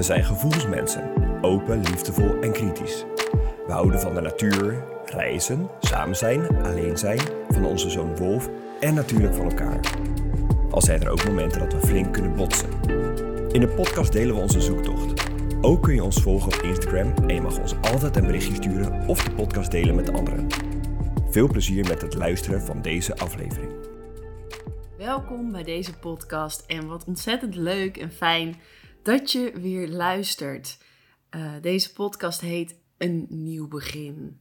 We zijn gevoelsmensen, open, liefdevol en kritisch. We houden van de natuur, reizen, samen zijn, alleen zijn, van onze zoon Wolf en natuurlijk van elkaar. Al zijn er ook momenten dat we flink kunnen botsen. In de podcast delen we onze zoektocht. Ook kun je ons volgen op Instagram en je mag ons altijd een berichtje sturen of de podcast delen met anderen. Veel plezier met het luisteren van deze aflevering. Welkom bij deze podcast en wat ontzettend leuk en fijn dat je weer luistert. Uh, deze podcast heet Een Nieuw Begin.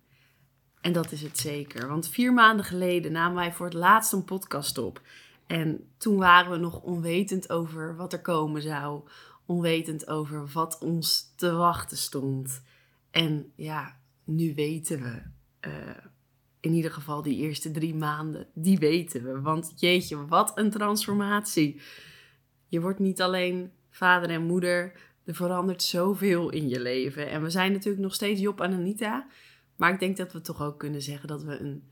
En dat is het zeker, want vier maanden geleden namen wij voor het laatst een podcast op. En toen waren we nog onwetend over wat er komen zou, onwetend over wat ons te wachten stond. En ja, nu weten we. Uh, in ieder geval die eerste drie maanden, die weten we. Want jeetje, wat een transformatie. Je wordt niet alleen vader en moeder, er verandert zoveel in je leven. En we zijn natuurlijk nog steeds Job en Anita. Maar ik denk dat we toch ook kunnen zeggen dat we een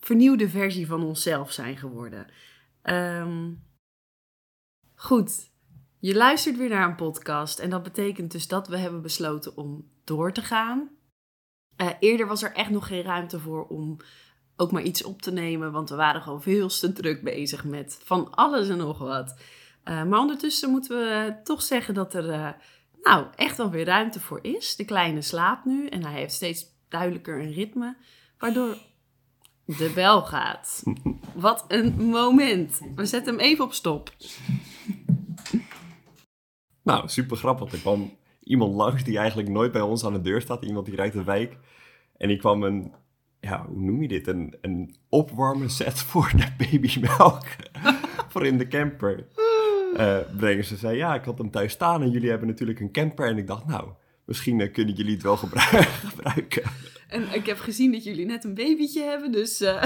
vernieuwde versie van onszelf zijn geworden. Um, goed, je luistert weer naar een podcast. En dat betekent dus dat we hebben besloten om door te gaan. Uh, eerder was er echt nog geen ruimte voor om ook maar iets op te nemen. Want we waren gewoon veel te druk bezig met van alles en nog wat. Uh, maar ondertussen moeten we toch zeggen dat er uh, nou, echt wel weer ruimte voor is. De kleine slaapt nu en hij heeft steeds duidelijker een ritme. Waardoor de bel gaat. Wat een moment. We zetten hem even op stop. Nou, super grappig. Er kwam iemand langs die eigenlijk nooit bij ons aan de deur staat. Iemand die rijdt de wijk. En die kwam een, ja, hoe noem je dit? Een, een opwarmen set voor de babymelk. voor in de camper. Uh, brengen. Ze zei, ja, ik had hem thuis staan en jullie hebben natuurlijk een camper. En ik dacht, nou, misschien uh, kunnen jullie het wel gebruiken. En ik heb gezien dat jullie net een babytje hebben, dus uh,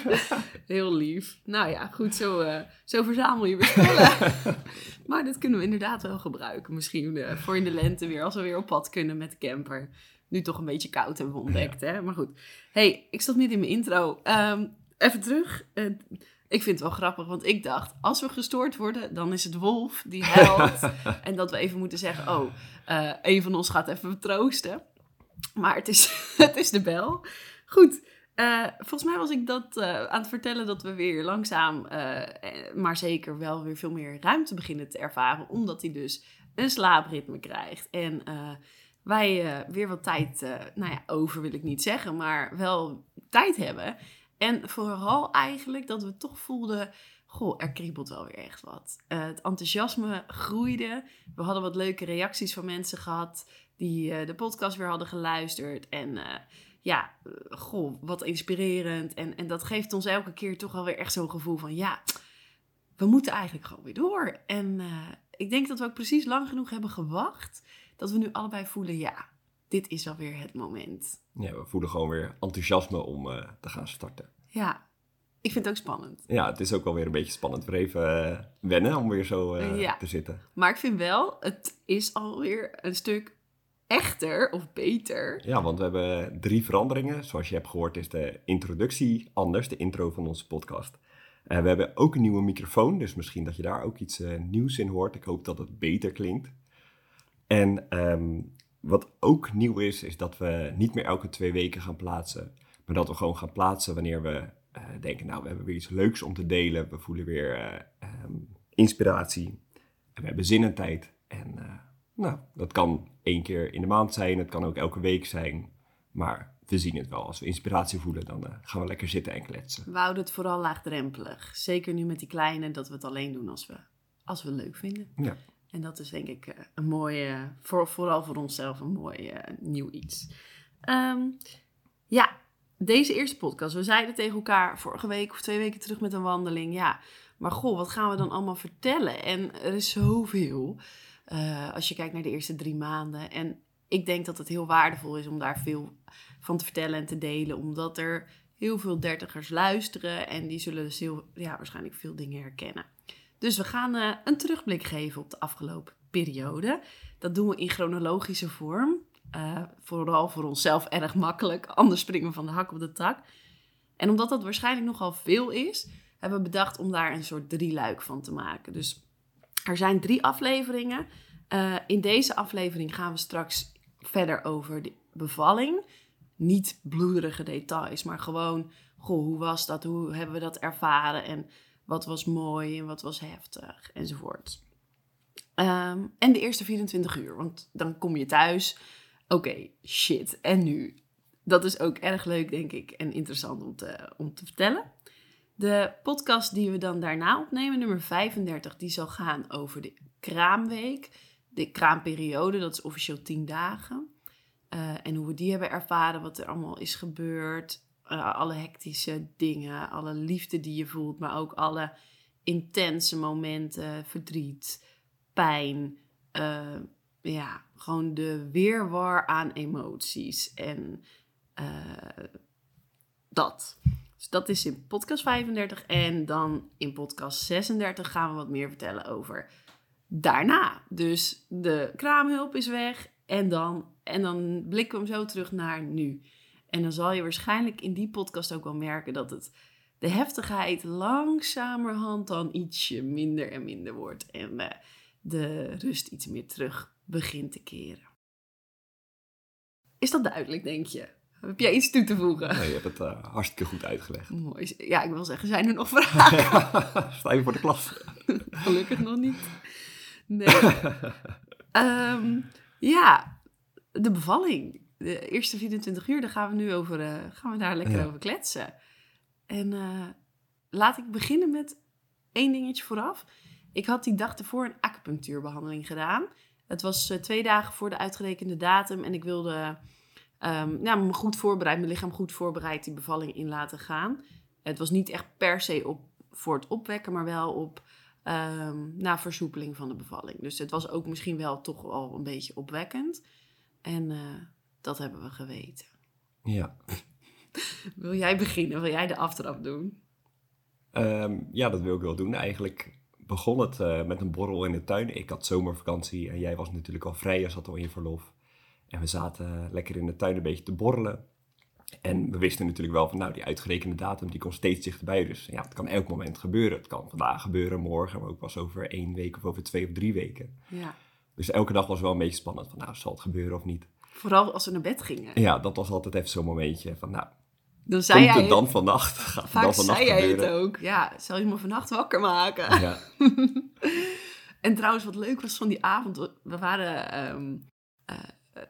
heel lief. Nou ja, goed, zo, zo verzamel je weer spullen. maar dat kunnen we inderdaad wel gebruiken. Misschien voor in de lente weer, als we weer op pad kunnen met de camper. Nu toch een beetje koud hebben we ontdekt, hè? Maar goed. hey, ik zat niet in mijn intro. Um, even terug. Ik vind het wel grappig, want ik dacht, als we gestoord worden, dan is het Wolf die helpt. en dat we even moeten zeggen, oh, uh, een van ons gaat even troosten. Maar het is, het is de bel. Goed, uh, volgens mij was ik dat uh, aan het vertellen dat we weer langzaam, maar zeker wel weer veel meer ruimte beginnen te ervaren. Omdat hij dus een slaapritme krijgt. En wij weer wat tijd, nou ja, over wil ik niet zeggen, maar wel tijd hebben. En vooral eigenlijk dat we toch voelden, goh, er kriebelt wel weer echt wat. Uh, het enthousiasme groeide. We hadden wat leuke reacties van mensen gehad die uh, de podcast weer hadden geluisterd. En uh, ja, goh, wat inspirerend. En, en dat geeft ons elke keer toch wel weer echt zo'n gevoel van, ja, we moeten eigenlijk gewoon weer door. En ik denk dat we ook precies lang genoeg hebben gewacht, dat we nu allebei voelen, ja, dit is alweer het moment. Ja, we voelen gewoon weer enthousiasme om uh, te gaan starten. Ja, ik vind het ook spannend. Ja, het is ook wel weer een beetje spannend. Weer even uh, wennen om weer zo uh, ja. te zitten. Maar ik vind wel, het is alweer een stuk echter of beter. Ja, want we hebben drie veranderingen. Zoals je hebt gehoord is de introductie anders, de intro van onze podcast. Uh, we hebben ook een nieuwe microfoon, dus misschien dat je daar ook iets nieuws in hoort. Ik hoop dat het beter klinkt. En um, wat ook nieuw is, is dat we niet meer elke twee weken gaan plaatsen. Maar dat we gewoon gaan plaatsen wanneer we uh, denken, nou, we hebben weer iets leuks om te delen. We voelen weer uh, um, inspiratie. En we hebben zin en tijd. En uh, nou, dat kan één keer in de maand zijn. Het kan ook elke week zijn. Maar we zien het wel. Als we inspiratie voelen, dan gaan we lekker zitten en kletsen. We houden het vooral laagdrempelig. Zeker nu met die kleine, dat we het alleen doen als we, als we het leuk vinden. Ja. En dat is denk ik eh, een mooie, voor, vooral voor onszelf, een mooi uh, nieuw iets. Um, ja, deze eerste podcast. We zeiden tegen elkaar vorige week of twee weken terug met een wandeling. Ja, maar goh, wat gaan we dan allemaal vertellen? En er is zoveel. eh, als je kijkt naar de eerste drie maanden. En ik denk dat het heel waardevol is om daar veel van te vertellen en te delen. Omdat er heel veel dertigers luisteren en die zullen dus heel, ja, waarschijnlijk veel dingen herkennen. Dus we gaan eh, een terugblik geven op de afgelopen periode. Dat doen we in chronologische vorm. Uh, vooral voor onszelf erg makkelijk. Anders springen we van de hak op de tak. En omdat dat waarschijnlijk nogal veel is, hebben we bedacht om daar een soort drieluik van te maken. Dus er zijn drie afleveringen. Uh, in deze aflevering gaan we straks verder over de bevalling. Niet bloederige details, maar gewoon, goh, hoe was dat? Hoe hebben we dat ervaren? En wat was mooi en wat was heftig enzovoort. Um, en de eerste 24 uur, want dan kom je thuis. Oké, shit, en nu? Dat is ook erg leuk, denk ik, en interessant om te, om te vertellen. De podcast die we dan daarna opnemen, nummer 35, die zal gaan over de kraamweek. De kraamperiode, dat is officieel 10 dagen. Uh, en hoe we die hebben ervaren, wat er allemaal is gebeurd. Uh, alle hectische dingen, alle liefde die je voelt, maar ook alle intense momenten, verdriet, pijn. Uh, ja, gewoon de weerwar aan emoties. En dat. Dus dat is in podcast 35. En dan in podcast 36 gaan we wat meer vertellen over daarna. Dus de kraamhulp is weg. En dan, en dan blikken we hem zo terug naar nu. En dan zal je waarschijnlijk in die podcast ook wel merken dat het de heftigheid langzamerhand dan ietsje minder en minder wordt. En uh, de rust iets meer terug begint te keren. Is dat duidelijk, denk je? Heb jij iets toe te voegen? Nee, je hebt het uh, hartstikke goed uitgelegd. Mooi. Ja, ik wil zeggen, zijn er nog vragen? Sta je voor de klas? Gelukkig nog niet. Nee. um, ja, de bevalling. De eerste 24 uur, daar gaan we nu over, uh, gaan we daar lekker ja. over kletsen. En uh, laat ik beginnen met één dingetje vooraf. Ik had die dag ervoor een acupunctuurbehandeling gedaan. Het was uh, twee dagen voor de uitgerekende datum en ik wilde um, ja, me goed voorbereid, mijn lichaam goed voorbereid die bevalling in laten gaan. Het was niet echt per se op, voor het opwekken, maar wel op um, na versoepeling van de bevalling. Dus het was ook misschien wel toch al een beetje opwekkend. En dat hebben we geweten. Ja. wil jij beginnen? Wil jij de aftrap doen? Um, ja, dat wil ik wel doen. Eigenlijk begon het uh, met een borrel in de tuin. Ik had zomervakantie en jij was natuurlijk al vrij. Je zat al in verlof. En we zaten lekker in de tuin een beetje te borrelen. En we wisten natuurlijk wel van, nou, die uitgerekende datum, die komt steeds dichterbij. Dus ja, het kan elk moment gebeuren. Het kan vandaag gebeuren, morgen, maar ook pas over één week of over twee of drie weken. Ja. Dus elke dag was wel een beetje spannend van, nou, zal het gebeuren of niet? Vooral als we naar bed gingen. Ja, dat was altijd even zo'n momentje van, nou, dan zei komt jij het dan vannacht? Gaat Vaak dan vannacht zei jij het ook. Ja, zal je me vannacht wakker maken? Ja, En trouwens, wat leuk was van die avond, we waren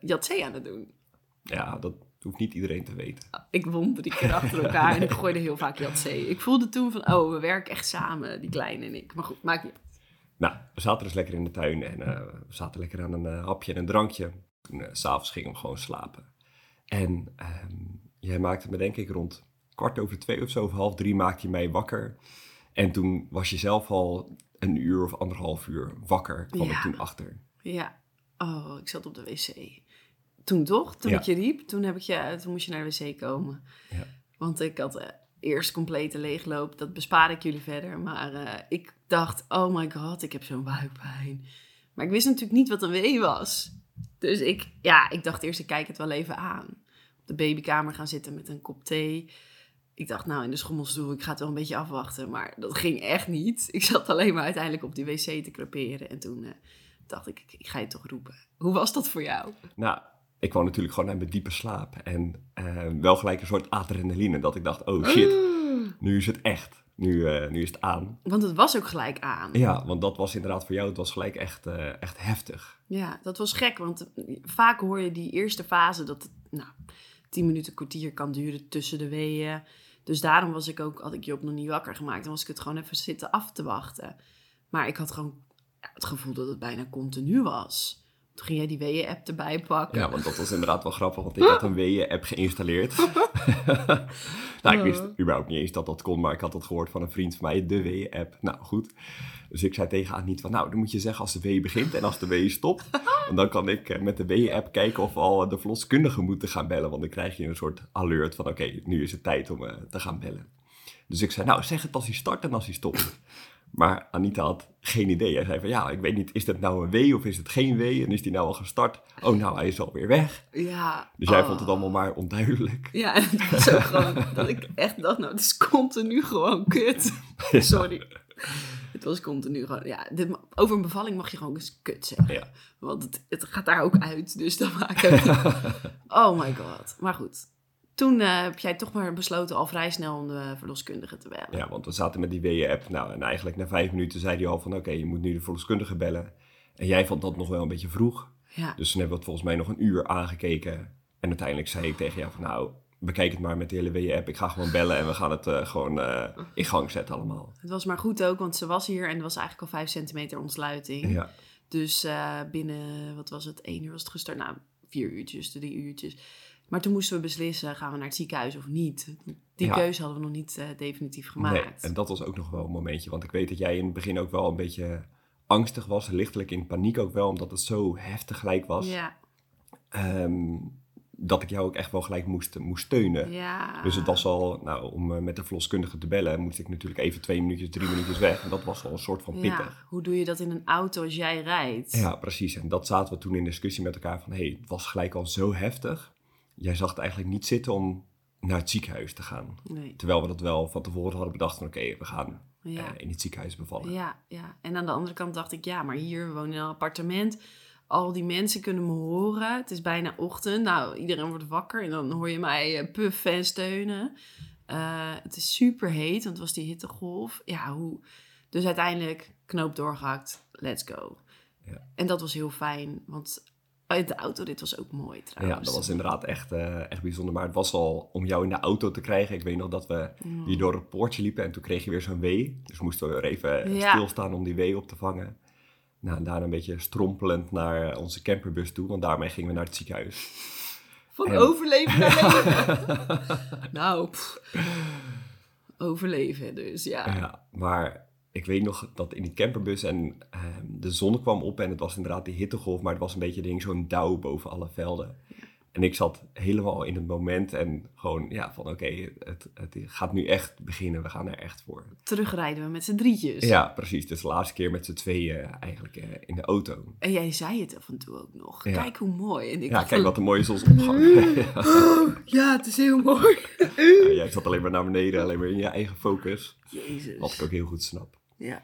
Yatzee aan het doen. ja, dat hoeft niet iedereen te weten. Ik won drie keer achter elkaar en ik gooide heel vaak Yatzee. Ik voelde toen van, oh, we werken echt samen, die kleine en ik. Maar goed, maakt niet uit. Nou, we zaten dus lekker in de tuin en eh, we zaten lekker aan een eh, hapje en een drankje. Toen eh, s'avonds gingen we gewoon slapen. En ehm, jij maakte me denk ik rond kwart over twee of zo, of half drie maakte je mij wakker. En toen was je zelf al een uur of anderhalf uur wakker, kwam Ja. ik toen achter. Ja. Oh, ik zat op de wc. Toen toch? Toen Ja. ik je riep, toen, heb ik je, toen moest je naar de wc komen. Ja. Want ik had eh, eerst complete leegloop. Dat bespaar ik jullie verder. Maar eh, ik dacht, oh my god, ik heb zo'n buikpijn. Maar ik wist natuurlijk niet wat een wee was. Dus ik, ja, ik dacht eerst, ik kijk het wel even aan. Op de babykamer gaan zitten met een kop thee. Ik dacht, nou, in de schommelstoel, ik ga het wel een beetje afwachten. Maar dat ging echt niet. Ik zat alleen maar uiteindelijk op die wc te creperen. En toen eh, dacht ik, ik, ga je toch roepen. Hoe was dat voor jou? Nou, ik kwam natuurlijk gewoon naar mijn diepe slaap. En eh, wel gelijk een soort adrenaline, dat ik dacht, oh shit, nu is het echt. Nu, eh, nu is het aan. Want het was ook gelijk aan. Ja, want dat was inderdaad voor jou, het was gelijk echt, eh, echt heftig. Ja, dat was gek, want vaak hoor je die eerste fase dat het nou, tien minuten, kwartier kan duren tussen de weeën. Dus daarom was ik ook, had ik Job nog niet wakker gemaakt, dan was ik het gewoon even zitten af te wachten. Maar ik had gewoon ja, het gevoel dat het bijna continu was. Toen ging jij die weeën-app erbij pakken. Ja, want dat was inderdaad wel grappig, want ik had een weeën-app geïnstalleerd. nou, ik wist überhaupt niet eens dat dat kon, maar ik had dat gehoord van een vriend van mij, de weeën-app. Nou, goed. Dus ik zei tegen Anita van, nou, dan moet je zeggen als de wee begint en als de wee stopt. En dan kan ik eh, met de weeën-app kijken of we al de verloskundige moeten gaan bellen. Want dan krijg je een soort alert van, oké, nu is het tijd om eh, te gaan bellen. Dus ik zei, nou, zeg het als hij start en als hij stopt. Maar Anita had geen idee. Hij zei van, ja, ik weet niet, is dat nou een W of is het geen W? En is die nou al gestart? Oh, nou, hij is alweer weg. Ja. Dus jij oh. vond het allemaal maar onduidelijk. Ja, en het was ook gewoon dat ik echt dacht, nou, het is continu gewoon kut. Sorry. Het was continu gewoon, ja, dit, over een bevalling mag je gewoon eens kut zeggen. Ja. Want het, het gaat daar ook uit, dus dan maak ik Oh my god. Maar goed, toen eh, heb jij toch maar besloten al vrij snel om de verloskundige te bellen. Ja, want we zaten met die WE-app. Nou, en eigenlijk na vijf minuten zei hij al van, oké, je moet nu de verloskundige bellen. En jij vond dat nog wel een beetje vroeg. Ja. Dus toen hebben we het volgens mij nog een uur aangekeken. En uiteindelijk zei ik tegen jou van, nou, bekijk het maar met de hele WE-app. Ik ga gewoon bellen en we gaan het eh, gewoon eh, in gang zetten allemaal. Het was maar goed ook, want ze was hier en er was eigenlijk al vijf centimeter ontsluiting. Ja, Dus binnen, wat was het, één uur was het gestart. Nou, vier uurtjes, drie uurtjes. Maar toen moesten we beslissen, gaan we naar het ziekenhuis of niet? Die Ja. keuze hadden we nog niet eh, definitief nee. gemaakt. En dat was ook nog wel een momentje. Want ik weet dat jij in het begin ook wel een beetje angstig was. Lichtelijk in paniek ook wel, omdat het zo heftig gelijk was. Ja, Ehm, dat ik jou ook echt wel gelijk moest, moest steunen. ja. Dus het was al, nou, om eh, met de verloskundige te bellen, moest ik natuurlijk even twee minuutjes, drie minuutjes weg. En dat was al een soort van pittig. Ja, hoe doe je dat in een auto als jij rijdt? Ja, precies. En dat zaten we toen in discussie met elkaar van, hé, hey, het was gelijk al zo heftig. Jij zag het eigenlijk niet zitten om naar het ziekenhuis te gaan. Nee. Terwijl we dat wel van tevoren hadden bedacht van, oké, we gaan Ja. eh, in het ziekenhuis bevallen. Ja, ja. En aan de andere kant dacht ik, ja, maar hier we wonen in een appartement. Al die mensen kunnen me horen. Het is bijna ochtend. Nou, iedereen wordt wakker en dan hoor je mij eh, puffen en steunen. Eh, het is super heet, want het was die hittegolf. Ja, hoe... Dus uiteindelijk knoop doorgehakt. Let's go. Ja. En dat was heel fijn, want de auto dit was ook mooi trouwens. Ja, dat was inderdaad echt, eh, echt bijzonder. Maar het was al om jou in de auto te krijgen. Ik weet nog dat we hier door het poortje liepen en toen kreeg je weer zo'n wee. Dus moesten we even Ja. stilstaan om die wee op te vangen. Nou, en daarna een beetje strompelend naar onze camperbus toe, want daarmee gingen we naar het ziekenhuis. Van En- overleven naar leven. nou, pff. overleven dus, ja. Ja, maar ik weet nog dat in die camperbus en ehm, de zon kwam op en het was inderdaad die hittegolf, maar het was een beetje ding, zo'n dauw boven alle velden. En ik zat helemaal in het moment en gewoon, ja, van oké, het, het gaat nu echt beginnen, we gaan er echt voor. Terugrijden we met z'n drietjes. Ja, precies. Dus de laatste keer met z'n tweeën eigenlijk eh, in de auto. En jij zei het af en toe ook nog. Ja. Kijk hoe mooi. En ik Ja, kijk van, wat een mooie zonsopgang. ja. "Oh, ja, het is heel mooi. Ja, jij zat alleen maar naar beneden, alleen maar in je eigen focus. Jezus. Wat ik ook heel goed snap. Ja.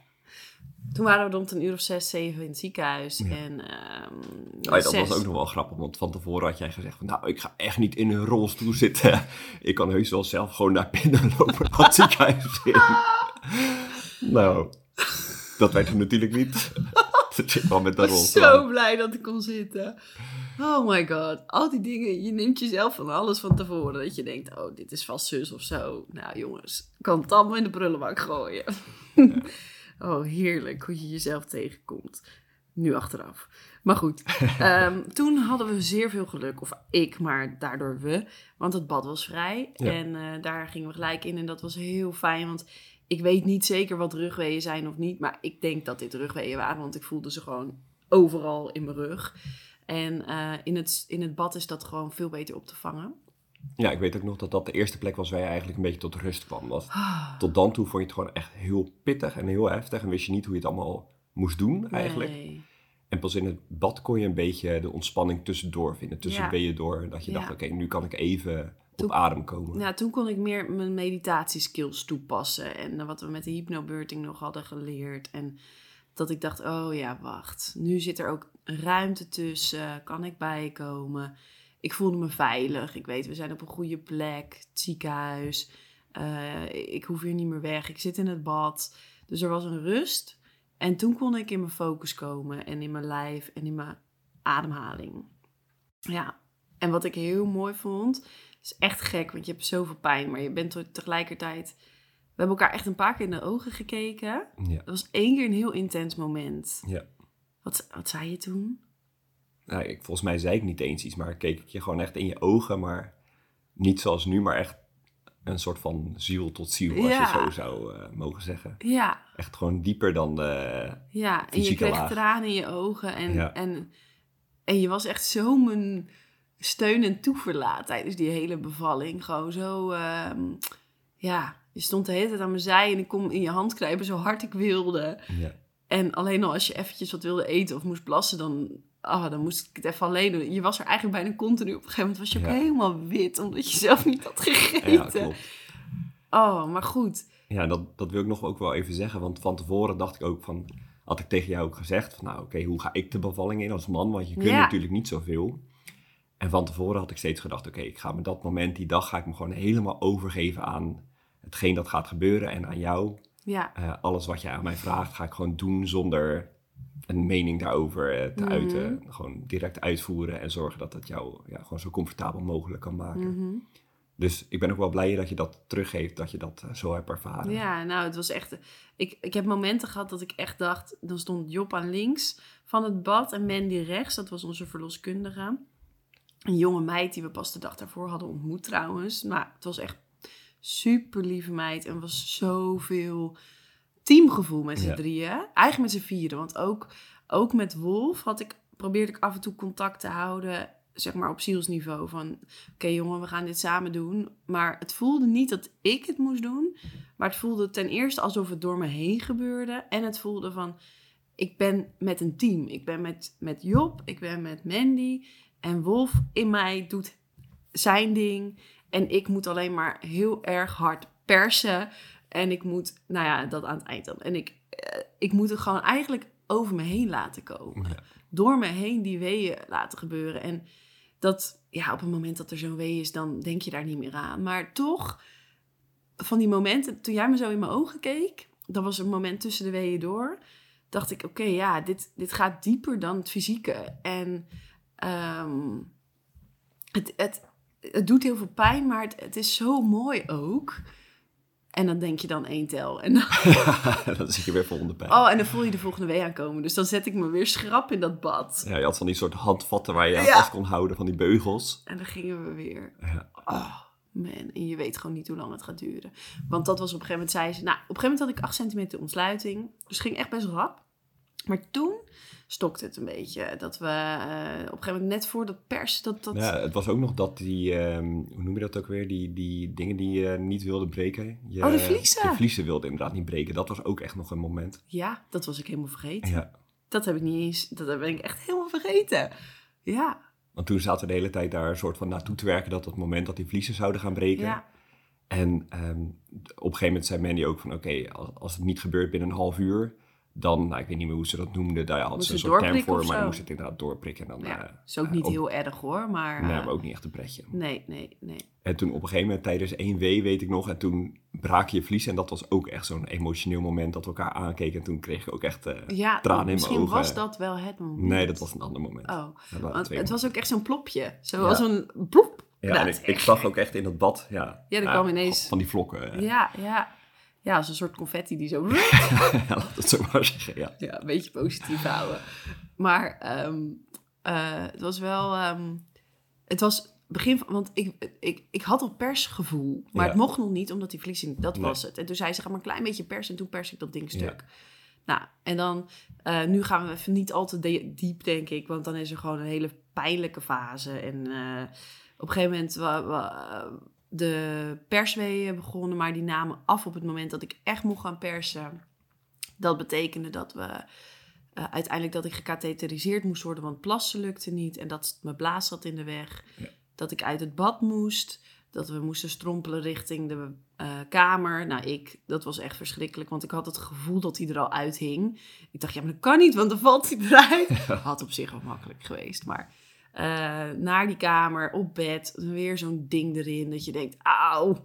Toen waren we rond een uur of zes, zeven in het ziekenhuis. Ja. En, ehm, Oh ja, dat zes- was ook nog wel grappig, want van tevoren had jij gezegd van, nou, ik ga echt niet in een rolstoel zitten. Ik kan heus wel zelf gewoon naar binnen lopen het ziekenhuis in. Nou, dat werd hem natuurlijk niet. Met de Ik was zo blij dat ik kon zitten. Oh my god. Al die dingen. Je neemt jezelf van alles van tevoren. Dat je denkt, oh, dit is vast zus of zo. Nou jongens, kan het allemaal in de prullenbak gooien. oh, heerlijk hoe je jezelf tegenkomt. Nu achteraf. Maar goed, ehm, toen hadden we zeer veel geluk. Of ik, maar daardoor we. Want het bad was vrij. Ja. En eh, daar gingen we gelijk in. En dat was heel fijn. Want ik weet niet zeker wat rugweeën zijn of niet. Maar ik denk dat dit rugweeën waren. Want ik voelde ze gewoon overal in mijn rug. En eh, in, het, in het bad is dat gewoon veel beter op te vangen. Ja, ik weet ook nog dat dat de eerste plek was waar je eigenlijk een beetje tot rust kwam. Want Ah, tot dan toe vond je het gewoon echt heel pittig en heel heftig. En wist je niet hoe je het allemaal moest doen eigenlijk. nee. En pas in het bad kon je een beetje de ontspanning tussendoor vinden. Tussen Ja. door. Dat je Ja. dacht, oké, nu kan ik even Toen- op adem komen. Ja, toen kon ik meer mijn meditatieskills toepassen. En wat we met de hypnobirthing nog hadden geleerd. En dat ik dacht, oh ja, wacht. Nu zit er ook ruimte tussen. Kan ik bijkomen? Ik voelde me veilig. Ik weet, we zijn op een goede plek. Het ziekenhuis. Eh, ik hoef hier niet meer weg. Ik zit in het bad. Dus er was een rust. En toen kon ik in mijn focus komen. En in mijn lijf. En in mijn ademhaling. Ja. En wat ik heel mooi vond is echt gek, want je hebt zoveel pijn, maar je bent te- tegelijkertijd. We hebben elkaar echt een paar keer in de ogen gekeken. Ja. Dat was één keer een heel intens moment. Ja. Wat, wat zei je toen? nou, ik, volgens mij zei ik niet eens iets, maar keek ik je gewoon echt in je ogen, maar niet zoals nu, maar echt een soort van ziel tot ziel, als Ja. je zo zou eh, mogen zeggen. Ja, Echt gewoon dieper dan de... ja. En je kreeg laag. tranen in je ogen. En, Ja. en, en je was echt zo mijn steun en toeverlaat tijdens die hele bevalling. Gewoon zo, ehm, ja, je stond de hele tijd aan mijn zij en ik kon in je hand knijpen zo hard ik wilde. Ja. En alleen al als je eventjes wat wilde eten of moest plassen, dan, ah, dan moest ik het even alleen doen. Je was er eigenlijk bijna continu. Op een gegeven moment was je ook helemaal wit, omdat je zelf niet had gegeten. ja, klopt. Oh, maar goed. Ja, dat, dat wil ik nog ook wel even zeggen. Want van tevoren dacht ik ook van... Had ik tegen jou ook gezegd van... Nou, oké, hoe ga ik de bevalling in als man? Want je kunt natuurlijk niet zoveel. En van tevoren had ik steeds gedacht... Oké, ik ga me dat moment, die dag... Ga ik me gewoon helemaal overgeven aan hetgeen dat gaat gebeuren. En aan jou. Ja, Eh, alles wat je aan mij vraagt, ga ik gewoon doen zonder een mening daarover eh, te Mhm. uiten. Gewoon direct uitvoeren en zorgen dat het jou ja, gewoon zo comfortabel mogelijk kan maken. mhm. Dus ik ben ook wel blij dat je dat teruggeeft, dat je dat eh, zo hebt ervaren. ja nou, het was echt... Ik, ik heb momenten gehad dat ik echt dacht... Dan stond Job aan links van het bad en Mandy rechts. Dat was onze verloskundige. Een jonge meid die we pas de dag daarvoor hadden ontmoet trouwens. Maar het was echt super lieve meid. En was zoveel teamgevoel met z'n Ja. drieën. Eigenlijk met z'n vieren. Want ook, ook met Wolf had ik, probeerde ik af en toe contact te houden. Zeg maar op zielsniveau. Van oké jongen, we gaan dit samen doen. Maar het voelde niet dat ik het moest doen. Maar het voelde ten eerste alsof het door me heen gebeurde. En het voelde van, ik ben met een team. Ik ben met, met Job, ik ben met Mandy. En Wolf in mij doet zijn ding. En ik moet alleen maar heel erg hard persen. En ik moet, nou ja, dat aan het eind dan. En ik, eh, ik moet het gewoon eigenlijk over me heen laten komen. Ja. Door me heen die weeën laten gebeuren. En dat, ja, op het moment dat er zo'n wee is, dan denk je daar niet meer aan. Maar toch, van die momenten, toen jij me zo in mijn ogen keek, dat was een moment tussen de weeën door, dacht ik, oké, ja, dit, dit gaat dieper dan het fysieke. En ehm, het, het, het doet heel veel pijn, maar het, het is zo mooi ook. En dan denk je dan één tel. En dan, dan zit je weer vol onder pijn. oh, en dan voel je de volgende wee aankomen. Dus dan zet ik me weer schrap in dat bad. Ja, je had van die soort handvatten waar je aan Ja. vast kon houden, van die beugels. En dan gingen we weer. Ja. Oh, man. En je weet gewoon niet hoe lang het gaat duren. Want dat was op een gegeven moment, zei ze... Nou, op een gegeven moment had ik 8 centimeter ontsluiting. Dus het ging echt best rap. Maar toen stokte het een beetje. Dat we eh, op een gegeven moment net voor dat pers... Dat, dat, Ja, het was ook nog dat die, ehm, hoe noem je dat ook weer? Die, die dingen die je niet wilde breken. Je, Oh, de vliezen. De vliezen wilde inderdaad niet breken. Dat was ook echt nog een moment. ja, dat was ik helemaal vergeten. Ja. Dat heb ik niet eens... Dat ben ik echt helemaal vergeten. Ja, Want toen zaten we de hele tijd daar een soort van naartoe te werken dat het moment dat die vliezen zouden gaan breken. ja. En ehm, op een gegeven moment zei Mandy ook van oké, als, als het niet gebeurt binnen een half uur, dan, nou ik weet niet meer hoe ze dat noemde, daar had Moest ze een soort term voor, maar dan moest het inderdaad doorprikken. En dan, ja. eh, is ook eh, niet op- heel erg hoor, maar... Nee, eh, maar ook niet echt een pretje. nee, nee, nee. En toen op een gegeven moment tijdens 1W weet ik nog, en toen brak je vlies. En dat was ook echt zo'n emotioneel moment dat we elkaar aankeken. En toen kreeg ik ook echt Ja, tranen in mijn misschien ogen. was dat wel het moment. Nee, dat was een ander moment. Oh, want het was ook echt zo'n plopje. Zo Ja. als een plop. Ja, Nou, en ik, zag ook echt in dat bad, ja. Ja, er kwam ineens- Van die vlokken. Ja, ja. Ja, als een soort confetti die zo... ja, laat het zo maar zeggen, ja. ja, een beetje positief houden. Maar ehm, eh, het was wel... ehm, het was begin van... Want ik, ik, ik had al persgevoel. Maar Ja. het mocht nog niet, omdat die vliesing... Dat Nee. was het. En toen zei ze, ga maar een klein beetje persen. En toen pers ik dat ding stuk. Nou, en dan... eh, nu gaan we even niet al te de- diep, denk ik. Want dan is er gewoon een hele pijnlijke fase. En eh, op een gegeven moment... wa- wa- de persweeën begonnen, maar die namen af op het moment dat ik echt mocht gaan persen. Dat betekende dat we eh, uiteindelijk dat ik gecatheteriseerd moest worden, want plassen lukte niet en dat mijn blaas zat in de weg. Ja. Dat ik uit het bad moest, dat we moesten strompelen richting de eh, kamer. Nou, ik, dat was echt verschrikkelijk, want ik had het gevoel dat hij er al uithing. Ik dacht, ja, maar dat kan niet, want dan valt hij eruit. Had op zich wel makkelijk geweest, maar eh, naar die kamer, op bed, weer zo'n ding erin dat je denkt, auw,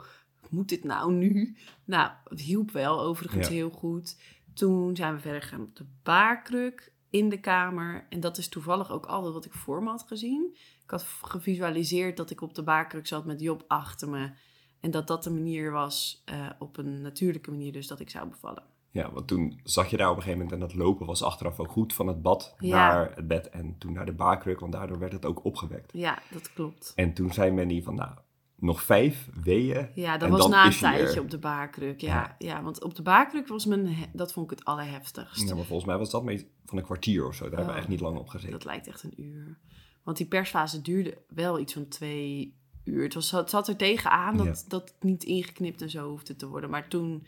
moet dit nou nu? Nou, het hielp wel overigens Ja. heel goed. Toen zijn we verder gegaan op de baarkruk in de kamer. En dat is toevallig ook altijd wat ik voor me had gezien. Ik had gevisualiseerd dat ik op de baarkruk zat met Job achter me. En dat dat de manier was, eh, op een natuurlijke manier, dus dat ik zou bevallen. Ja, want toen zag je daar op een gegeven moment en dat lopen was achteraf ook goed van het bad Ja. naar het bed en toen naar de baarkruk, want daardoor werd het ook opgewekt. Ja, dat klopt. En toen zei Mandy van, nou, nog vijf weeën. Ja, dat was dan na een tijdje op de baarkruk. Ja, ja. Ja. want op de baarkruk was mijn, dat vond ik het allerheftigst. Ja, maar volgens mij was dat mee van een kwartier of zo. Daar hebben we Oh. echt niet lang op gezeten. Dat lijkt echt een uur. Want die persfase duurde wel iets van twee uur. Het, was, het zat er tegenaan dat, Ja. dat het niet ingeknipt en zo hoefde te worden. Maar toen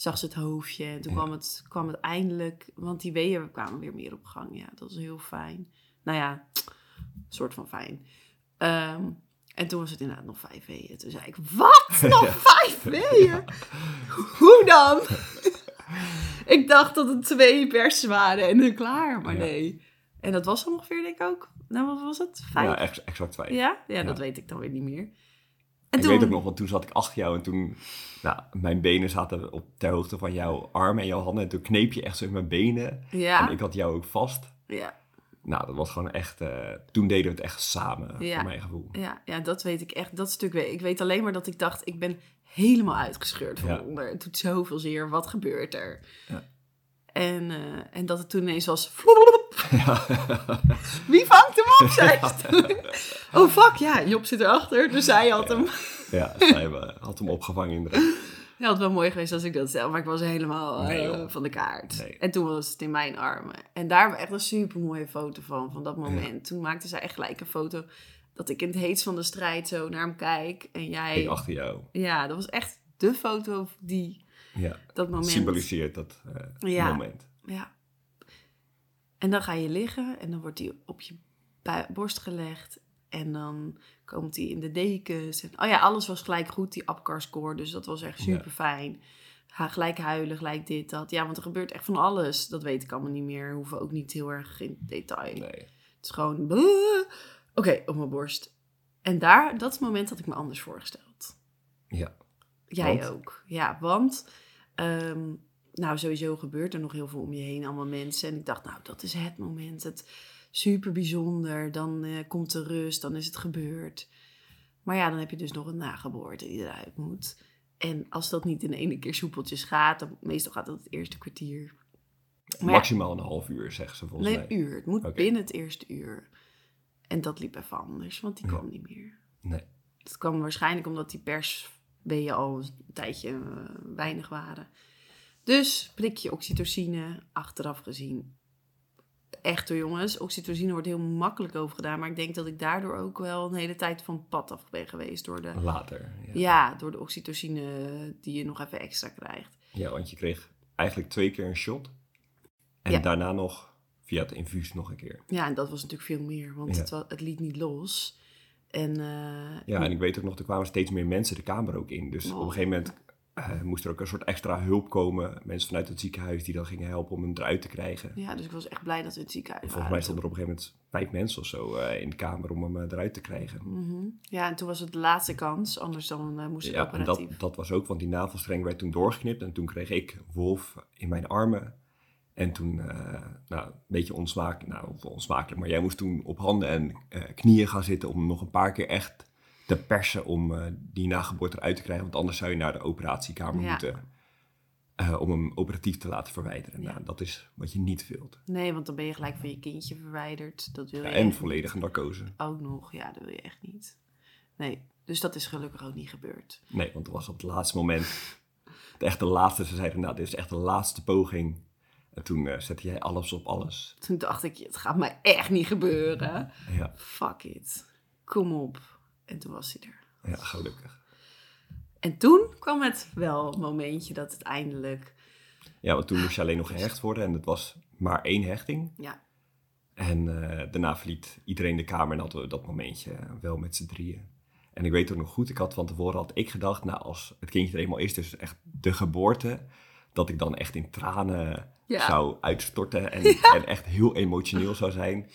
zag ze het hoofdje en toen Ja. kwam, het, kwam het eindelijk... Want die weeën kwamen weer meer op gang. Ja, dat was heel fijn. Nou ja, soort van fijn. Ehm, en toen was het inderdaad nog vijf weeën. Toen zei ik, wat? Nog vijf weeën? Hoe dan? ik dacht dat het twee persen waren en dan klaar. Maar nee. En dat was ongeveer, denk ik ook. Nou, wat was het? Vijf? Ja, ex- exact vijf. Ja? Ja, dat Ja. weet ik dan weer niet meer. En ik weet ook nog, want toen zat ik achter jou en toen, nou, mijn benen zaten op ter hoogte van jouw armen en jouw handen. En toen kneep je echt zo in mijn benen. Ja, En ik had jou ook vast. ja, Nou, dat was gewoon echt, eh, toen deden we het echt samen, Ja. voor mijn gevoel. ja, ja, dat weet ik echt. Dat stuk weet ik. weet alleen maar dat ik dacht, ik ben helemaal uitgescheurd van Ja. onder. Het doet zoveel zeer. Wat gebeurt er? Ja. En, eh, en dat het toen ineens was... Ja. Wie vangt hem op, zei ze. Oh, fuck, ja, Job zit erachter. Dus hij had hem... ja, zij had hem opgevangen inderdaad. Ja, het was wel mooi geweest als ik dat zelf, maar ik was helemaal Nee, eh, van de kaart. Nee. En toen was het in mijn armen. En daar hebben we echt een super mooie foto van, van dat moment. Toen maakte zij echt gelijk een foto dat ik in het heetst van de strijd zo naar hem kijk. En jij, Ik achter jou. ja, dat was echt de foto die, Ja, dat moment. symboliseert dat eh, Ja. moment. Ja. En dan ga je liggen en dan wordt hij op je borst gelegd. En dan komt hij in de dekens. En, oh ja, alles was gelijk goed, die Apgar score. Dus dat was echt Ja. super fijn. Ga gelijk huilen, gelijk dit, dat. Ja, want er gebeurt echt van alles. Dat weet ik allemaal niet meer. Hoeven ook niet heel erg in detail. Nee. Het is gewoon... Oké, op mijn borst. En daar, dat moment dat ik me anders voorgesteld. Ja. Jij Want? ook. Ja, want ehm, nou, sowieso gebeurt er nog heel veel om je heen, allemaal mensen. En ik dacht, nou, dat is het moment. Het super bijzonder. Dan eh, komt de rust, dan is het gebeurd. Maar ja, dan heb je dus nog een nageboorte die eruit moet. En als dat niet in ene keer soepeltjes gaat, dan meestal gaat dat het eerste kwartier. Maar ja, Maximaal een half uur, zeggen ze volgens nee, mij. een uur. Het moet binnen het eerste uur. En dat liep even anders, want die Ja. kwam niet meer. Nee. Dat kwam waarschijnlijk omdat die persweeën al een tijdje eh, weinig waren. Dus prikje oxytocine, achteraf gezien. Echt hoor jongens, oxytocine wordt heel makkelijk over gedaan. Maar ik denk dat ik daardoor ook wel een hele tijd van pad af ben geweest. Door de, Later. Ja. ja, door de oxytocine die je nog even extra krijgt. ja, want je kreeg eigenlijk twee keer een shot. En Ja. daarna nog via het infuus nog een keer. Ja, en dat was natuurlijk veel meer, want Ja. het, het liet niet los. En eh, Ja, en ik weet ook nog, er kwamen steeds meer mensen de kamer ook in. Dus Oh. op een gegeven moment eh, moest er ook een soort extra hulp komen. Mensen vanuit het ziekenhuis die dan gingen helpen om hem eruit te krijgen. ja, dus ik was echt blij dat we het ziekenhuis Volgens mij stonden er op een gegeven moment vijf mensen of zo eh, in de kamer om hem eh, eruit te krijgen. Mhm. Ja, en toen was het de laatste kans, anders dan moest ik Ja, en operatief. dat, dat was ook, want die navelstreng werd toen doorgeknipt. En toen kreeg ik Wolf in mijn armen. En toen, nou, een beetje onsmakelijk, nou, onsmakelijk, maar jij moest toen op handen en knieën gaan zitten om nog een paar keer echt te persen om eh, die nageboorte eruit te krijgen. Want anders zou je naar de operatiekamer Ja. moeten eh, om hem operatief te laten verwijderen. Ja. Nou, dat is wat je niet wilt. Nee, want dan ben je gelijk van je kindje verwijderd. Dat wil je en volledige narcose. niet. Ook nog, ja, dat wil je echt niet. Nee, dus dat is gelukkig ook niet gebeurd. Nee, want dat was op het laatste moment. De echt de laatste. Ze zeiden, nou, dit is echt de laatste poging. En toen eh, zette jij alles op alles. Toen dacht ik, het gaat mij echt niet gebeuren. Ja, Fuck it. Kom op. En toen was hij er. ja gelukkig. En toen kwam het wel momentje dat het eindelijk... Ja, want toen moest je alleen nog gehecht worden. En het was maar één hechting. Ja, En eh, daarna verliet iedereen de kamer en hadden we dat momentje eh, wel met z'n drieën. En ik weet ook nog goed, ik had van tevoren had ik gedacht, nou als het kindje er eenmaal is, dus echt de geboorte, dat ik dan echt in tranen Ja. zou uitstorten en, en echt heel emotioneel zou zijn.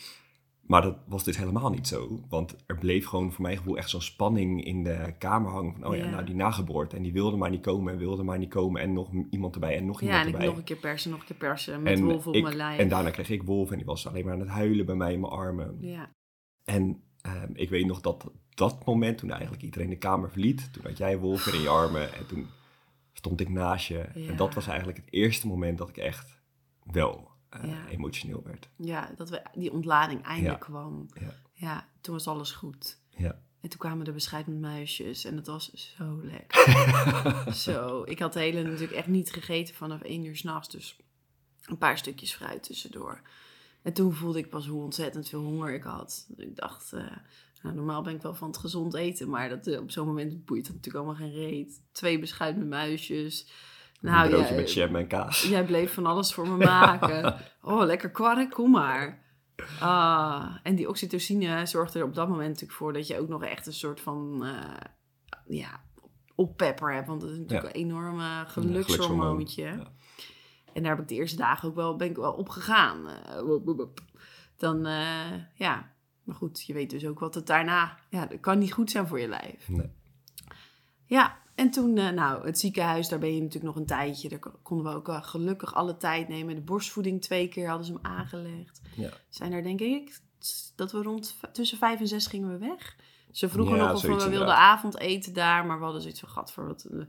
Maar dat was dus helemaal niet zo, want er bleef gewoon voor mijn gevoel echt zo'n spanning in de kamer hangen van, oh ja, Ja. nou die nageboorte en die wilde maar niet komen en wilde maar niet komen en nog iemand erbij en nog ja iemand en ik erbij. nog een keer persen, nog een keer persen. Met en, wolf op ik- mijn lijf. en daarna kreeg ik Wolf en die was alleen maar aan het huilen bij mij in mijn armen. Ja, En ehm, ik weet nog dat dat moment, toen eigenlijk iedereen de kamer verliet, toen had jij Wolf weer in je armen. En toen stond ik naast je. Ja. En dat was eigenlijk het eerste moment dat ik echt wel eh, Ja. emotioneel werd. Ja, dat we, die ontlading eindelijk kwam. Ja. Ja, toen was alles goed. Ja. En toen kwamen de bescheid met muisjes en het was zo lekker. zo, ik had de hele natuurlijk echt niet gegeten vanaf één uur s'nachts, dus een paar stukjes fruit tussendoor. En toen voelde ik pas hoe ontzettend veel honger ik had. Ik dacht, eh, nou, normaal ben ik wel van het gezond eten, maar dat, eh, op zo'n moment boeit het natuurlijk allemaal geen reet. Twee beschuit met muisjes. Nou, een broodje jij- met jam en kaas. Jij bleef van alles voor me maken. Oh, lekker kwark, kom maar. Ah, en die oxytocine zorgt er op dat moment natuurlijk voor dat je ook nog echt een soort van eh, ja, oppepper hebt. Want dat is natuurlijk Ja. een enorme gelukshormoon. gelukshormoontje. Ja. En daar heb ik de eerste dagen ook wel, ben ik wel op gegaan. Eh. Dan, eh, ja. Maar goed, je weet dus ook wat het daarna... Ja, dat kan niet goed zijn voor je lijf. Nee. Ja, en toen, eh, nou, het ziekenhuis, daar ben je natuurlijk nog een tijdje. Daar ko- konden we ook wel gelukkig alle tijd nemen. De borstvoeding twee keer hadden ze hem aangelegd. Ja. Zijn er denk ik, dat we rond tussen vijf en zes gingen we weg. Ze vroegen Ja, nog of we wilden inderdaad. avondeten daar, maar we hadden zoiets van, gat voor wat... eh,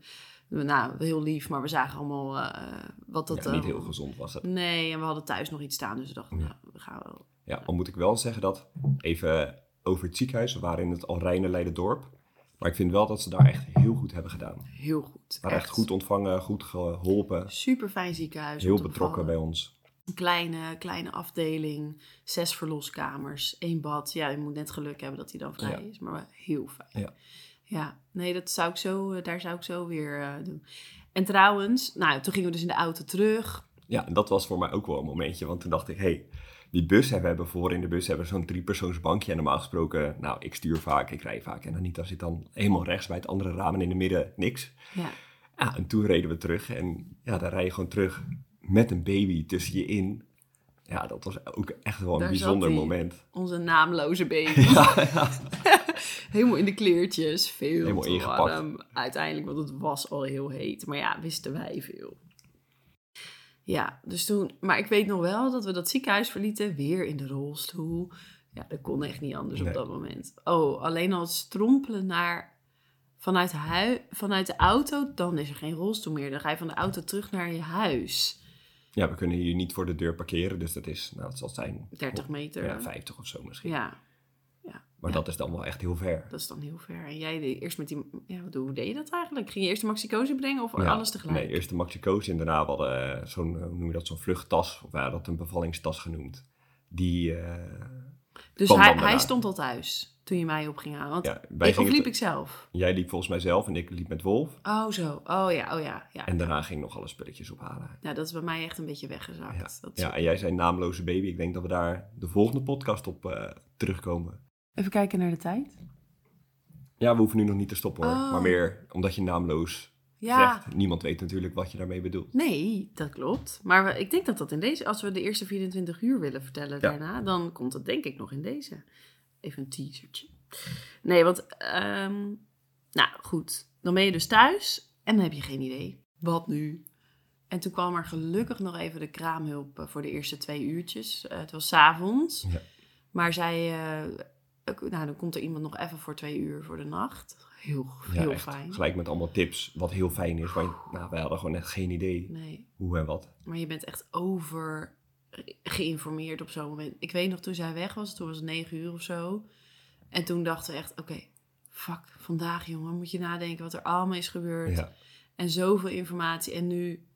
nou, heel lief, maar we zagen allemaal eh, wat dat... Ja, niet eh, heel gezond was het. Nee, en we hadden thuis nog iets staan, dus we dachten, Ja. nou, we gaan wel... Ja, al moet ik wel zeggen dat, even over het ziekenhuis, we waren in het Alrijne Leiderdorp. Maar ik vind wel dat ze daar echt heel goed hebben gedaan. Heel goed. Waren echt goed ontvangen, goed geholpen. Super fijn ziekenhuis. Heel betrokken bij ons. Een kleine, kleine afdeling, zes verloskamers, één bad. Ja, je moet net geluk hebben dat hij dan vrij Ja. is, maar heel fijn. Ja. Ja, nee, dat zou ik zo, eh, daar zou ik zo weer eh, doen. En trouwens, nou, toen gingen we dus in de auto terug. Ja, en dat was voor mij ook wel een momentje. Want toen dacht ik, hé, hey, die bus hebben we voor in de bus hebben we zo'n driepersoonsbankje. En normaal gesproken, nou, ik stuur vaak, ik rij vaak. En Anita zit dan helemaal rechts bij het andere raam en in de midden niks. Ja, Ja, en toen reden we terug. En ja, dan rij je gewoon terug met een baby tussen je in. Ja, dat was ook echt wel een Daar bijzonder moment. onze naamloze baby. Helemaal in de kleertjes, veel Helemaal te ingepakt. warm. Uiteindelijk, want het was al heel heet. Maar ja, wisten wij veel. Ja, dus toen... Maar ik weet nog wel dat we dat ziekenhuis verlieten. Weer in de rolstoel. Ja, dat kon echt niet anders Nee. op dat moment. Oh, alleen al het strompelen naar... Vanuit, hui, vanuit de auto, dan is er geen rolstoel meer. Dan ga je van de auto terug naar je huis. Ja, we kunnen hier niet voor de deur parkeren. Dus dat is, nou, het zal zijn... 30 meter. Ja, 50 of zo misschien. Ja. Maar ja. dat is dan wel echt heel ver. Dat is dan heel ver. En jij deed eerst met die... Ja, wat- hoe deed je dat eigenlijk? Ging je eerst de maxicose brengen of Ja, alles tegelijk? Nee, eerst de maxicose en daarna hadden eh, zo'n, eh, hoe noem je dat, zo'n vluchttas. Of ja, dat een bevallingstas genoemd. Die, eh, dus hij, hij stond al thuis toen je mij op ging halen. Want ja, ik, of liep ik zelf? Jij liep volgens mij zelf en ik liep met Wolf. Oh, zo. Oh ja, oh ja. Ja, En daarna ging ik nog alle spulletjes ophalen. ja dat is bij mij echt een beetje weggezakt. Ja. Dat is- Ja, en jij zei naamloze baby. Ik denk dat we daar de volgende podcast op terugkomen. Even kijken naar de tijd. Ja, we hoeven nu nog niet te stoppen hoor. Oh. Maar meer omdat je naamloos Ja, zegt. Niemand weet natuurlijk wat je daarmee bedoelt. nee, dat klopt. Maar we- ik denk dat dat in deze... Als we de eerste 24 uur willen vertellen Ja. daarna... dan komt dat denk ik nog in deze. Even een teasertje. Nee, want... ehm, nou, goed. Dan ben je dus thuis en dan heb je geen idee. Wat nu? En toen kwam er gelukkig nog even de kraamhulp eh, voor de eerste twee uurtjes. Eh, het was 's avonds. Ja. Maar zij... eh, nou, dan komt er iemand nog even voor twee uur voor de nacht. Heel, Ja, heel echt. fijn. Gelijk met allemaal tips, wat heel fijn is. Maar nou, wij hadden gewoon echt geen idee Nee. hoe en wat. Maar je bent echt over geïnformeerd op zo'n moment. Ik weet nog, toen zij weg was, toen was het negen uur of zo. En toen dachten we echt, oké, fuck, vandaag jongen, moet je nadenken wat er allemaal is gebeurd. Ja. En zoveel informatie. En nu,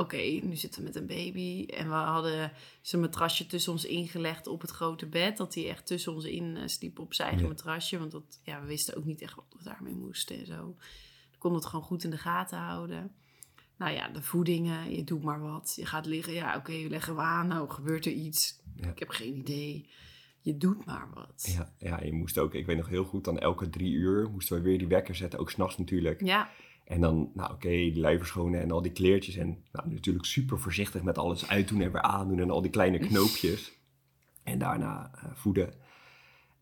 oké, nu zitten we met een baby. En we hadden zijn matrasje tussen ons ingelegd op het grote bed. Dat hij echt tussen ons in eh, sliep op zijn eigen Ja. matrasje. Want dat, ja, we wisten ook niet echt wat we daarmee moesten en zo. We konden het gewoon goed in de gaten houden. Nou ja, de voedingen, je doet maar wat. Je gaat liggen, ja oké, leggen we aan. Nou, gebeurt er iets? Ja. Ik heb geen idee. Je doet maar wat. Ja, ja, je moest ook, ik weet nog heel goed, dan elke drie uur moesten we weer die wekker zetten. Ook s'nachts natuurlijk. Ja, En dan, nou oké, die lui verschonen en al die kleertjes. En nou, natuurlijk super voorzichtig met alles uitdoen en weer aandoen en al die kleine knoopjes. En daarna eh, voeden.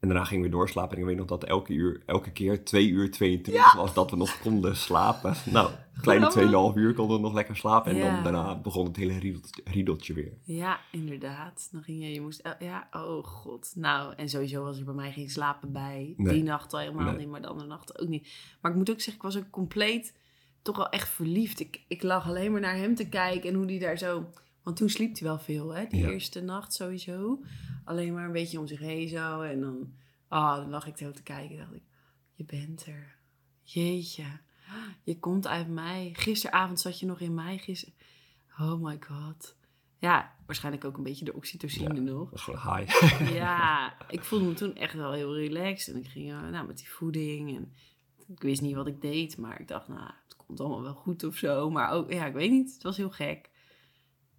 En daarna gingen we doorslapen. En ik weet nog dat elke, uur, elke keer 2 uur 22 was dat we nog konden slapen. Nou, kleine Grappig. 2,5 uur konden we nog lekker slapen. En Ja. dan daarna begon het hele riedeltje, riedeltje weer. Ja, inderdaad. Dan ging je, je moest, ja, oh god. Nou, en sowieso was er bij mij geen slapen bij. Nee. Die nacht al helemaal Nee. niet, maar de andere nacht ook niet. Maar ik moet ook zeggen, ik was ook compleet toch wel echt verliefd. Ik, ik lag alleen maar naar hem te kijken en hoe die daar zo... Want toen sliep hij wel veel, hè? Die Ja. eerste nacht sowieso. Alleen maar een beetje om zich heen zo. En dan, ah, dan lag ik zo te kijken. dacht ik, je bent er. Jeetje. Je komt uit mij. Gisteravond zat je nog in mij. Gister... Oh my god. Ja, waarschijnlijk ook een beetje de oxytocine Ja. nog. Dat gewoon high. Ja, ik voelde me toen echt wel heel relaxed. En ik ging eh, nou, met die voeding. En ik wist niet wat ik deed. Maar ik dacht, nou, het komt allemaal wel goed of zo. Maar ook, ja, ik weet niet. Het was heel gek.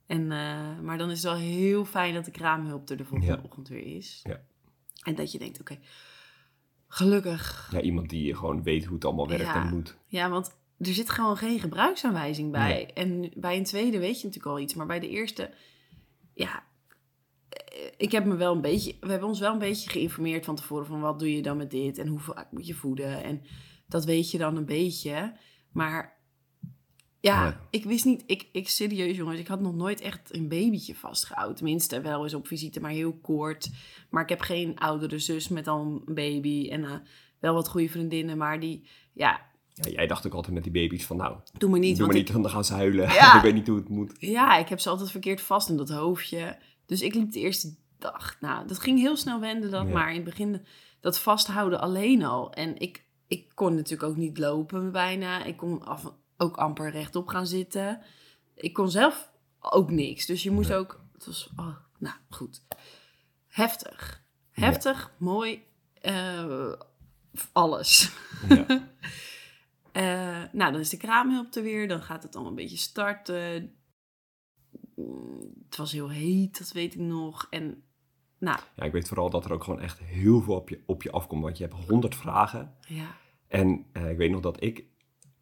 En, eh, maar dan is het wel heel fijn dat de kraamhulp er de volgende Ja. ochtend weer is. Ja. En dat je denkt, oké, gelukkig. Ja, iemand die gewoon weet hoe het allemaal werkt Ja. en moet. Ja, want er zit gewoon geen gebruiksaanwijzing bij. En bij een tweede weet je natuurlijk al iets. Maar bij de eerste, ja, eh, ik heb me wel een beetje, we hebben ons wel een beetje geïnformeerd van tevoren van wat doe je dan met dit en hoe vaak moet je voeden. En dat weet je dan een beetje. Maar ja, Ja. ik wist niet, ik, ik serieus jongens, ik had nog nooit echt een babytje vastgehouden. Tenminste, wel eens op visite, maar heel kort. Maar ik heb geen oudere zus met al een baby en eh, wel wat goede vriendinnen, maar die, ja, Ja, jij dacht ook altijd met die baby's van nou, doe me niet, doe want maar ik, niet, dan gaan ze huilen. Ja. ik weet niet hoe het moet. Ja, ik heb ze altijd verkeerd vast in dat hoofdje. Dus ik liep de eerste dag. Nou, dat ging heel snel wenden dat. Maar in het begin dat vasthouden alleen al. En ik, ik kon natuurlijk ook niet lopen bijna. Ik kon af, ook amper rechtop gaan zitten. Ik kon zelf ook niks. Dus je moest Nee. ook... Het was... Oh, nou, goed. Heftig. Heftig, mooi. eh, alles. Ja. Eh, nou, dan is de kraamhulp er weer. Dan gaat het allemaal een beetje starten. Mm, Het was heel heet, dat weet ik nog. En nou, ja, ik weet vooral dat er ook gewoon echt heel veel op je, op je afkomt. Want je hebt honderd vragen. ja. En eh, ik weet nog dat ik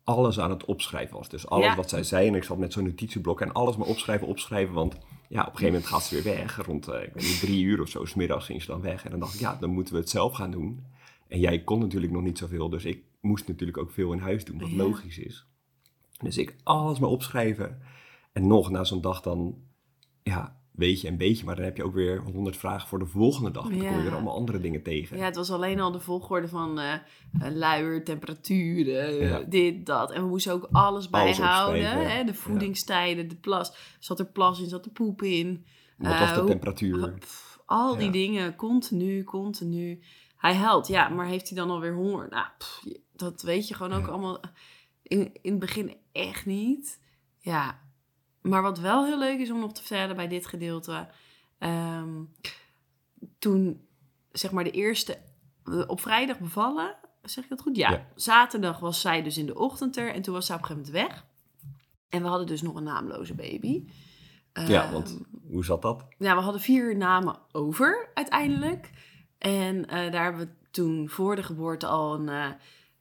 alles aan het opschrijven was. Dus alles Ja. wat zij zei. En ik zat met zo'n notitieblok en alles maar opschrijven, opschrijven. Want ja, op een gegeven moment gaat ze weer weg. Rond, eh, ik weet niet, drie uur of zo, 's middags ging ze dan weg. En dan dacht ik, ja, dan moeten we het zelf gaan doen. En jij kon natuurlijk nog niet zoveel. Dus ik moest natuurlijk ook veel in huis doen, wat Ja. logisch is. Dus ik alles maar opschrijven. En nog na zo'n dag dan, ja, weet je een beetje. Maar dan heb je ook weer honderd vragen voor de volgende dag. Dan kom je Ja. weer allemaal andere dingen tegen. ja, het was alleen al de volgorde van eh, eh, luier, temperatuur, eh, Ja. dit, dat. En we moesten ook alles bijhouden. hè? De ja. voedingstijden, de plas. Zat er plas in, zat er poep in. Wat was de temperatuur? Pff, al die Ja. dingen, continu, continu. Hij huilt, ja, maar heeft hij dan alweer honger? Nou, pff, dat weet je gewoon ook Ja. allemaal in, in het begin echt niet. Ja, maar wat wel heel leuk is om nog te vertellen bij dit gedeelte. ehm, toen, zeg maar, de eerste eh, op vrijdag bevallen, zeg ik dat goed? Ja. Ja. Zaterdag was zij dus in de ochtend er en toen was zij op een gegeven moment weg. En we hadden dus nog een naamloze baby. Ja, Ehm, want hoe zat dat? ja, we hadden vier namen over uiteindelijk. En eh, daar hebben we toen voor de geboorte al een eh,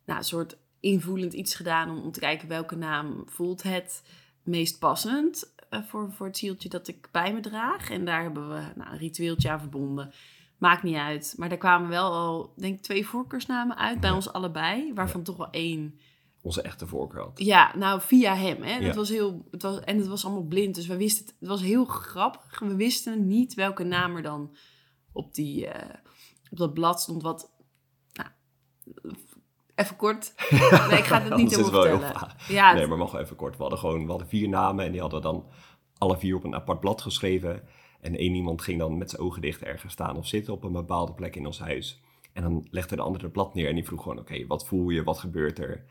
nou, soort invoelend iets gedaan om, om te kijken welke naam voelt het meest passend eh, voor, voor het zieltje dat ik bij me draag. En daar hebben we nou, een ritueeltje aan verbonden. Maakt niet uit. Maar daar kwamen wel al, denk ik, twee voorkeursnamen uit bij Ja. ons allebei. Waarvan toch wel één Onze echte voorkeur had. ja, nou via hem. Hè. Ja. Dat was heel, het was, en het was allemaal blind. Dus we wisten het. Het was heel grappig. We wisten niet welke naam er dan op, die, eh, op dat blad stond. Wat. Nou, even kort. Nee, ik ga het niet helemaal vertellen. Ja, Nee, maar mag wel even kort. We hadden gewoon we hadden vier namen en die hadden dan alle vier op een apart blad geschreven. En één iemand ging dan met zijn ogen dicht ergens staan of zitten op een bepaalde plek in ons huis. En dan legde de andere het blad neer en die vroeg gewoon, oké, wat voel je, wat gebeurt er?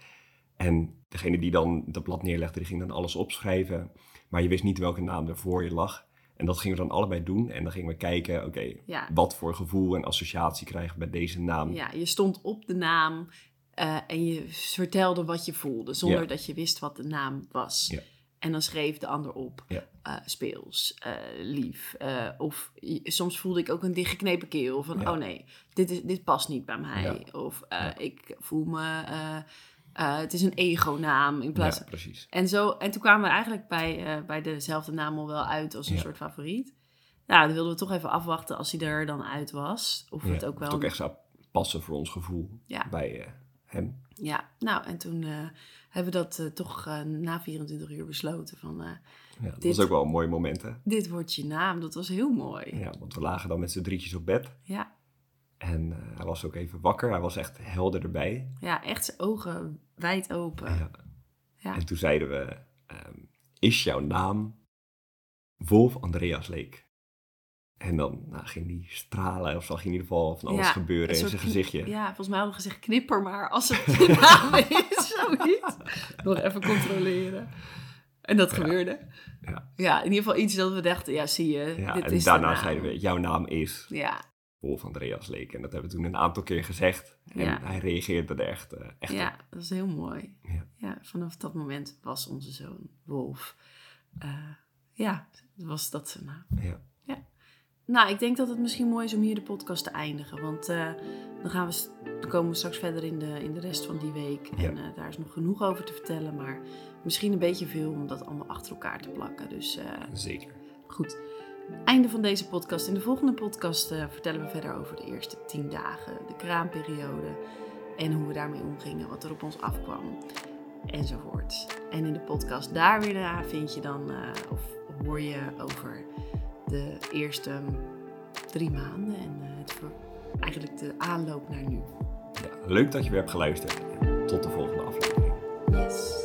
En degene die dan dat blad neerlegde, die ging dan alles opschrijven. Maar je wist niet welke naam er voor je lag. En dat gingen we dan allebei doen. En dan gingen we kijken, oké, ja, wat voor gevoel en associatie krijgen we bij deze naam. ja, je stond op de naam. Eh, en je vertelde wat je voelde. Zonder Ja. dat je wist wat de naam was. Ja. En dan schreef de ander op. Ja. eh, speels, eh, lief. of soms voelde ik ook een dichtgeknepen keel. Van, Ja. oh nee, dit, is, dit past niet bij mij. Ja. Of ik voel me... het is een ego-naam in plaats Ja, precies. En, zo, en toen kwamen we eigenlijk bij, bij dezelfde naam al wel uit als een soort favoriet. Nou, dan wilden we toch even afwachten als hij er dan uit was. Of het ook wel... het ook echt zou passen voor ons gevoel bij hem. Ja, nou, en toen eh, hebben we dat eh, toch eh, na 24 uur besloten van... Ja, dat Dit- was ook wel een mooi moment, hè? dit wordt je naam. Dat was heel mooi. Ja, want we lagen dan met z'n drietjes op bed. Ja, En hij was ook even wakker. Hij was echt helder erbij. ja echt zijn ogen wijd open. Ja. Ja. En toen zeiden we, ehm, is jouw naam Wolf Andreas Leek? En dan nou, ging die stralen, of zag in ieder geval van alles Ja, gebeuren in zijn gezichtje. Ja, volgens mij hadden we gezegd knipper, maar als het je naam is, zoiets. Nog even controleren. En dat gebeurde. Ja. Ja, in ieder geval iets dat we dachten, ja, zie je, Ja, dit en is daarna zeiden we, jouw naam is Ja, Wolf Andreas Leek. En dat hebben we toen een aantal keer gezegd. En hij reageerde er echt, eh, echt ja, op. dat is heel mooi. Ja. Ja, vanaf dat moment was onze zoon Wolf. Eh, ja, was dat zijn naam. Ja. Nou, ik denk dat het misschien mooi is om hier de podcast te eindigen. Want eh, dan, gaan we, dan komen we straks verder in de, in de rest van die week. Ja. En eh, daar is nog genoeg over te vertellen. Maar misschien een beetje veel om dat allemaal achter elkaar te plakken. Dus eh, Zeker. goed. Einde van deze podcast. In de volgende podcast vertellen we verder over de eerste tien dagen. De kraamperiode. En hoe we daarmee omgingen. Wat er op ons afkwam. Enzovoort. En in de podcast daar weer daarna vind je dan... of hoor je over de eerste drie maanden. En eh, het ver- eigenlijk de aanloop naar nu. Ja, leuk dat je weer hebt geluisterd. Tot de volgende aflevering. Yes.